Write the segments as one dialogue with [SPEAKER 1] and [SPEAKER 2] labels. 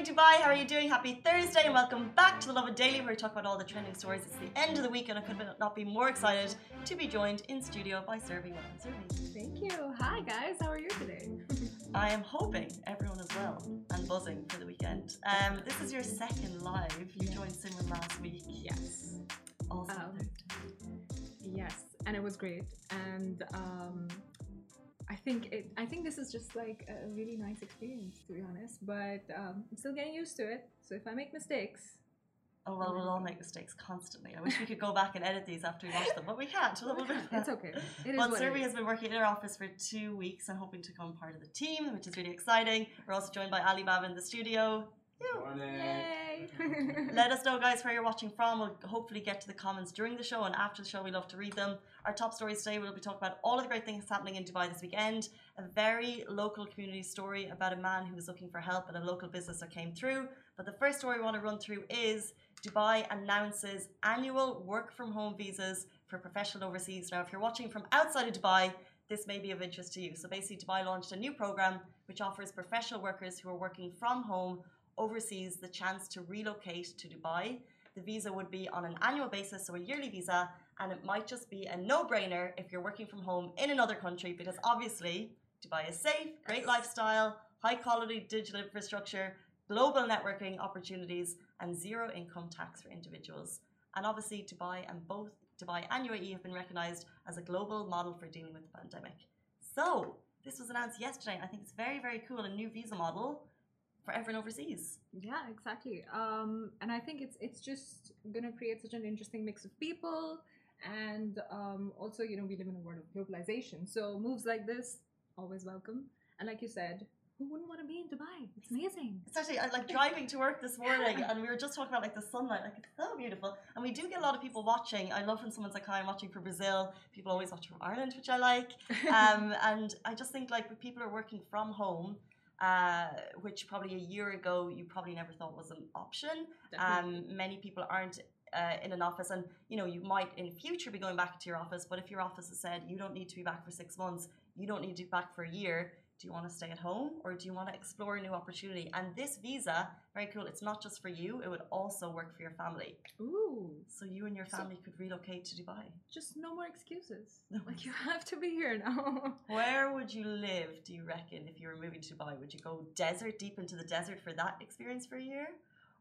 [SPEAKER 1] Morning, Dubai. How are you doing? Happy Thursday and welcome back to the Lovin Daily where we talk about all the trending stories. It's the end of the week and I could not be more excited to be joined in studio by Survi. Welcome, Survi.
[SPEAKER 2] Thank you. Hi, guys. How are you today?
[SPEAKER 1] I am hoping everyone is well and buzzing for the weekend. Um, this is your second live. You joined Simran last week.
[SPEAKER 2] Yes.
[SPEAKER 1] Also um,
[SPEAKER 2] Yes, and it was great. And um, think it. I think this is just like a really nice experience, to be honest. But um, I'm still getting used to it. So if I make mistakes,
[SPEAKER 1] Oh well, we'll all make mistakes constantly. I wish we could go back and edit these after we watch them, but we can't. Bit.
[SPEAKER 2] It's okay.
[SPEAKER 1] It well, Survi has been working in our office for two weeks and hoping to become part of the team, which is really exciting. We're also joined by Ali Baba in the studio.
[SPEAKER 2] Yay!
[SPEAKER 1] Let us know, guys, where you're watching from. We'll hopefully get to the comments during the show and after the show. We love to read them. Our top stories today, we'll be talking about all of the great things happening in Dubai this weekend. A very local community story about a man who was looking for help at a local business that came through. But the first story we want to run through is Dubai announces annual work from home visas for professional overseas. Now, if you're watching from outside of Dubai, this may be of interest to you. So basically, Dubai launched a new program which offers professional workers who are working from home overseas the chance to relocate to Dubai. The visa would be on an annual basis, so a yearly visa, and it might just be a no brainer if you're working from home in another country because obviously Dubai is safe, great lifestyle, high quality digital infrastructure, global networking opportunities, and zero income tax for individuals. And obviously, Dubai and both Dubai and UAE have been recognized as a global model for dealing with the pandemic. So, this was announced yesterday. I think it's very, very cool. A new visa model for everyone overseas.
[SPEAKER 2] Yeah, exactly. Um, and I think it's it's just gonna create such an interesting mix of people, and um, also you know we live in a world of globalization, so moves like this always welcome. And like you said, who wouldn't want to be in Dubai? It's amazing.
[SPEAKER 1] Especially actually like driving to work this morning, and we were just talking about like the sunlight. Like it's so beautiful, and we do get a lot of people watching. I love when someone's like, "Hi, I'm watching for Brazil." People always watch from Ireland, which I like. Um, and I just think like when people are working from home. Uh, which probably a year ago you probably never thought was an option. Um, many people aren't uh, in an office, and you know you might in future be going back to your office. But if your office has said you don't need to be back for six months, you don't need to be back for a year, do you want to stay at home or do you want to explore a new opportunity? And this visa, very cool. It's not just for you; it would also work for your family.
[SPEAKER 2] Ooh!
[SPEAKER 1] So you and your family so, could relocate to Dubai.
[SPEAKER 2] Just no more excuses. like you have to be here now.
[SPEAKER 1] Where would you live? Do you reckon if you were moving to Dubai? Would you go desert deep into the desert for that experience for a year,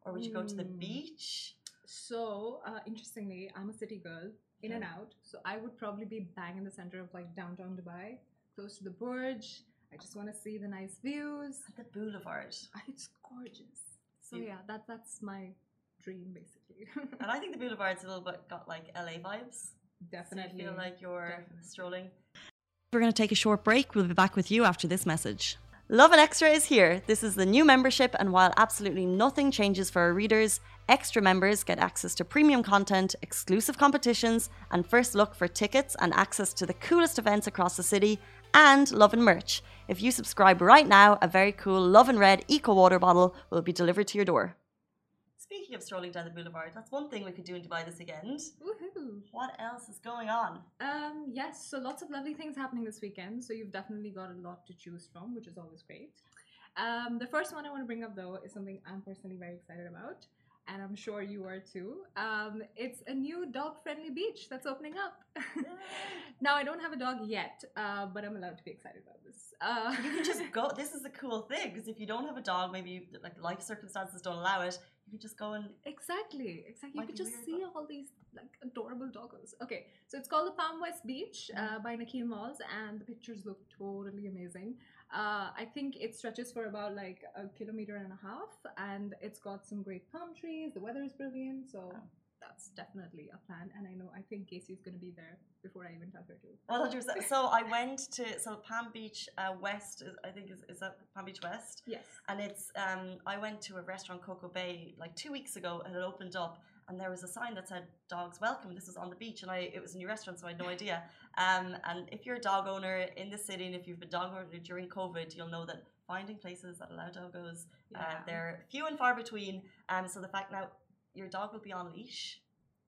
[SPEAKER 1] or would you go to the hmm. beach?
[SPEAKER 2] So uh, interestingly, I'm a city girl, in and out. So I would probably be bang in the center of like downtown Dubai, close to the Burj I just want to see the nice views.
[SPEAKER 1] The boulevard.
[SPEAKER 2] Ah, it's gorgeous. So yeah, that that's my dream basically.
[SPEAKER 1] and I think the boulevard's a little bit got like LA vibes.
[SPEAKER 2] Definitely.
[SPEAKER 1] So you feel like you're
[SPEAKER 2] Definitely.
[SPEAKER 1] strolling. We're going to take a short break. We'll be back with you after this message. Lovin Extra is here. This is the new membership, and while absolutely nothing changes for our readers, extra members get access to premium content, exclusive competitions, and first look for tickets and access to the coolest events across the city, and Lovin merch. If you subscribe right now, a very cool Lovin Red Eco Water bottle will be delivered to your door. Speaking of strolling down the boulevard, that's one thing we could do in Dubai this weekend.
[SPEAKER 2] Woohoo!
[SPEAKER 1] What else is going on?
[SPEAKER 2] Um, yes, so lots of lovely things happening this weekend. So you've definitely got a lot to choose from, which is always great. Um, the first one I want to bring up though is something I'm personally very excited about and I'm sure you are too. Um, it's a new dog friendly beach that's opening up. now, I don't have a dog yet, uh, but I'm allowed to be excited about this.
[SPEAKER 1] Uh, you can just go. This is a cool thing because if you don't have a dog, maybe like life circumstances don't allow it, you can just go and.
[SPEAKER 2] Exactly, exactly. You can just see all these like adorable doggos. Okay, so it's called the Palm West Beach uh, mm-hmm. by Nakheel Malls, and the pictures look totally amazing. Uh, I think it stretches for about like a kilometer and a half, and it's got some great palm trees. The weather is brilliant, so oh. that's definitely a plan. And I know I think Casey's going to be there before I even tell her to.
[SPEAKER 1] So I went to so Palm Beach uh, West. I think is is that Palm Beach West?
[SPEAKER 2] Yes.
[SPEAKER 1] And it's um I went to a restaurant Coco Bay like two weeks ago. And it opened up, and there was a sign that said "Dogs Welcome." This was on the beach, and I it was a new restaurant, so I had no idea. Um, and if you're a dog owner in the city, and if you've been dog owner during COVID, you'll know that finding places that allow doggos. Uh,
[SPEAKER 2] Yeah.
[SPEAKER 1] they're few and far between. Um, so the fact now your dog will be on leash,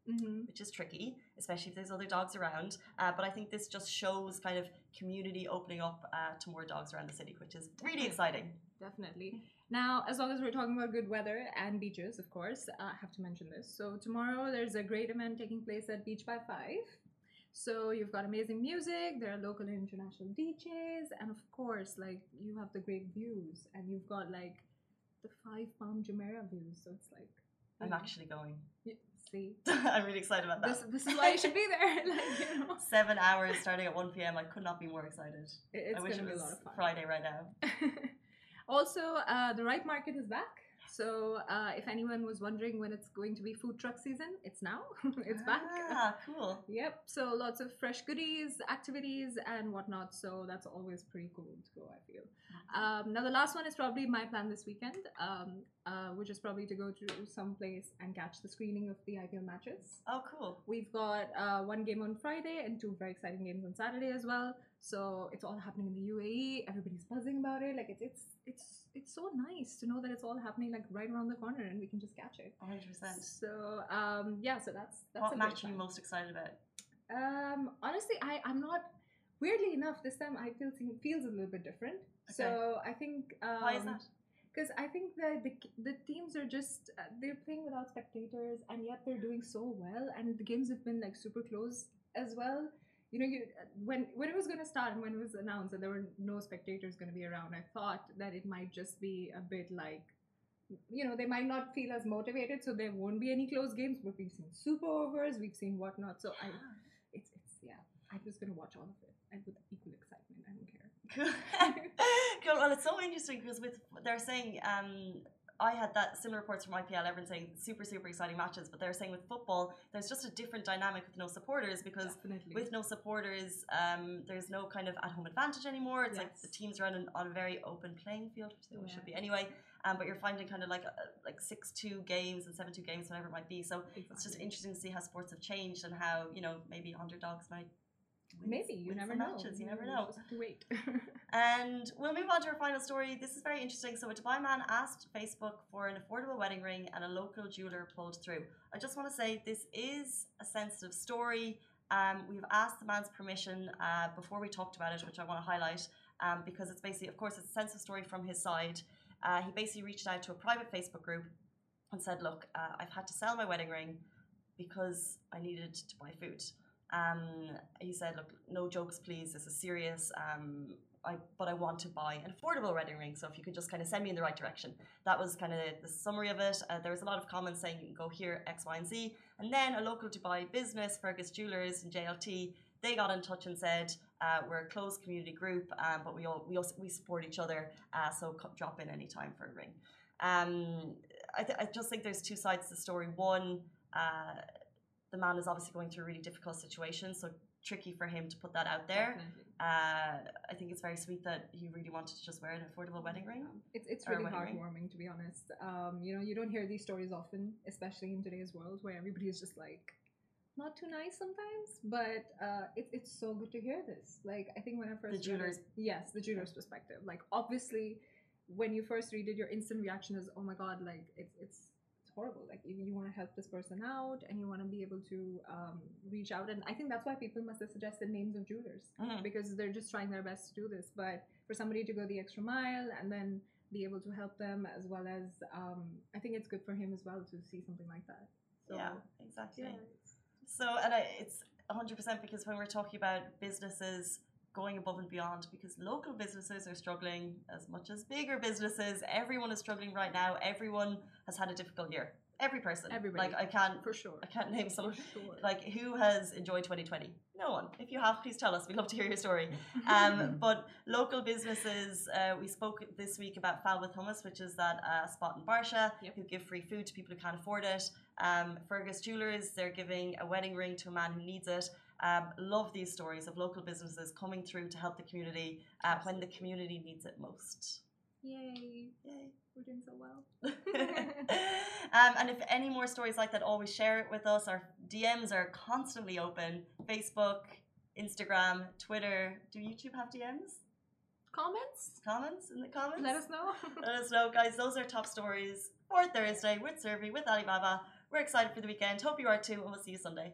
[SPEAKER 2] Mhm.
[SPEAKER 1] which is tricky, especially if there's other dogs around. Uh, but I think this just shows kind of community opening up uh, to more dogs around the city, which is really exciting.
[SPEAKER 2] Definitely. Now, as long as we're talking about good weather and beaches, of course, uh, I have to mention this. So, tomorrow there's a great event taking place at Beach by Five. So, you've got amazing music, there are local and international DJs, and of course, like, you have the great views, and you've got like the five Palm Jumeirah views. So, it's like,
[SPEAKER 1] I'm actually going.
[SPEAKER 2] you- see,
[SPEAKER 1] I'm really excited about that.
[SPEAKER 2] this, this is why you should be there. like, you know,
[SPEAKER 1] Seven hours starting at 1 p.m. I could not be more excited.
[SPEAKER 2] It- it's
[SPEAKER 1] I wish
[SPEAKER 2] going to
[SPEAKER 1] it
[SPEAKER 2] be a
[SPEAKER 1] was
[SPEAKER 2] lot of fun.
[SPEAKER 1] Friday right now.
[SPEAKER 2] also, uh, the Ripe Market is back. So, uh, if anyone was wondering when it's going to be food truck season, it's now. it's back.
[SPEAKER 1] Ah, cool.
[SPEAKER 2] Yep. So, lots of fresh goodies, activities, and whatnot. So, that's always pretty cool to go, I feel. Um, now, the last one is probably my plan this weekend, um, uh, which is probably to go to some place and catch the screening of the IPL matches.
[SPEAKER 1] Oh, cool.
[SPEAKER 2] We've got uh, one game on Friday and two very exciting games on Saturday as well. So it's all happening in the UAE. Everybody's buzzing about it. Like it's it's it's it's so nice to know that it's all happening like right around the corner and we can just catch it.
[SPEAKER 1] 100%.
[SPEAKER 2] So um, yeah, so that's that's
[SPEAKER 1] what match are you most excited about?
[SPEAKER 2] Um, honestly, I I'm not. Weirdly enough, this time I feel feels a little bit different. Okay. So I think um,
[SPEAKER 1] Why is that?
[SPEAKER 2] because I think that the the teams are just uh, they're playing without spectators, and yet they're doing so well, and the games have been like super close as well. You know, you, when when it was going to start and when it was announced that there were no spectators going to be around, I thought that it might just be a bit like, you know, they might not feel as motivated, so there won't be any close games. But we've seen super overs, we've seen whatnot. So I, it's it's yeah, I'm just gonna watch all of it and with equal excitement. I don't care.
[SPEAKER 1] Cool. cool. Well, it's so interesting because with they're saying um, I had that similar reports from IPL. Everyone saying super super exciting matches, but they're saying with football there's just a different dynamic with no supporters because
[SPEAKER 2] Definitely.
[SPEAKER 1] with no supporters um, there's no kind of at home advantage anymore. It's like the teams are on, an, on a very open playing field, which they
[SPEAKER 2] Yeah.
[SPEAKER 1] should be anyway. Um, but you're finding kind of like uh, like six two games and seven two games, whatever it might be. So it's just interesting to see how sports have changed and how you know maybe underdogs might. win-
[SPEAKER 2] Maybe you never know.
[SPEAKER 1] Matches. You never know.
[SPEAKER 2] Just wait.
[SPEAKER 1] And we'll move on to our final story. This is very interesting. So, a Dubai man asked Facebook for an affordable wedding ring, and a local jeweler pulled through. I just want to say this is a sensitive story. Um, we've asked the man's permission uh, before we talked about it, which I want to highlight um, because it's basically, of course, it's a sensitive story from his side. Uh, he basically reached out to a private Facebook group and said, "Look, uh, I've had to sell my wedding ring because I needed to buy food." Um, he said, "Look, no jokes, please. This is serious. Um, I, but I want to buy an affordable wedding ring. So if you could just kind of send me in the right direction." That was kind of the summary of it. Uh, there was a lot of comments saying you can go here X, Y, and Z, and then a local Dubai business, Fergus Jewelers and JLT, they got in touch and said. Uh, we're a closed community group, um, but we all we also, we support each other. Uh, so drop in anytime for a ring. Um, I, I just think there's two sides to the story. One, uh, the man is obviously going through a really difficult situation, so tricky for him to put that out there. Uh, I think it's very sweet that he really wanted to just wear an affordable wedding ring.
[SPEAKER 2] It's it's
[SPEAKER 1] Or
[SPEAKER 2] really
[SPEAKER 1] wedding ring.
[SPEAKER 2] heartwarming to be honest. Um, you know, you don't hear these stories often, especially in today's world where everybody is just like not too nice sometimes. But uh, it's it's so good to hear this. Like I think when I first it-
[SPEAKER 1] jeweler's-
[SPEAKER 2] yes, the jeweler's perspective. Like obviously, when you first read it, your instant reaction is, oh my god, like it's it's it's horrible. Like you, you want to help this person out and you want to be able to um, reach out. And I think that's why people must have suggested names of jewelers
[SPEAKER 1] Mhm.
[SPEAKER 2] because they're just trying their best to do this. But for somebody to go the extra mile and then be able to help them as well as um, I think it's good for him as well to see something like that. So
[SPEAKER 1] yeah, exactly.
[SPEAKER 2] yeah,
[SPEAKER 1] So, and I, it's 100% because when we're talking about businesses going above and beyond, because local businesses are struggling as much as bigger businesses, everyone is struggling right now. Everyone has had a difficult year. Every person.
[SPEAKER 2] Everybody.
[SPEAKER 1] Like, I can't,
[SPEAKER 2] for sure.
[SPEAKER 1] I can't name someone.
[SPEAKER 2] Sure.
[SPEAKER 1] Like, who has enjoyed 2020? No one. If you have, please tell us. We'd love to hear your story. Um, but local businesses, uh, we spoke this week about Foul W Hummus, which is that uh, spot in Barsha
[SPEAKER 2] Yep.
[SPEAKER 1] who give free food to people who can't afford it. Um, Fergus Jewelers, they're giving a wedding ring to a man who needs it. Um, love these stories of local businesses coming through to help the community uh, when the community needs it most.
[SPEAKER 2] Yay,
[SPEAKER 1] Yay.
[SPEAKER 2] we're doing so well.
[SPEAKER 1] um, and if any more stories like that, always share it with us. Our DMs are constantly open Facebook, Instagram, Twitter. Do YouTube have DMs?
[SPEAKER 2] comments.
[SPEAKER 1] Comments in the comments.
[SPEAKER 2] Let us know.
[SPEAKER 1] Let us know, guys. Those are top stories for Thursday with Survi with Alibaba. We're excited for the weekend. Hope you are too, and we'll see you Sunday.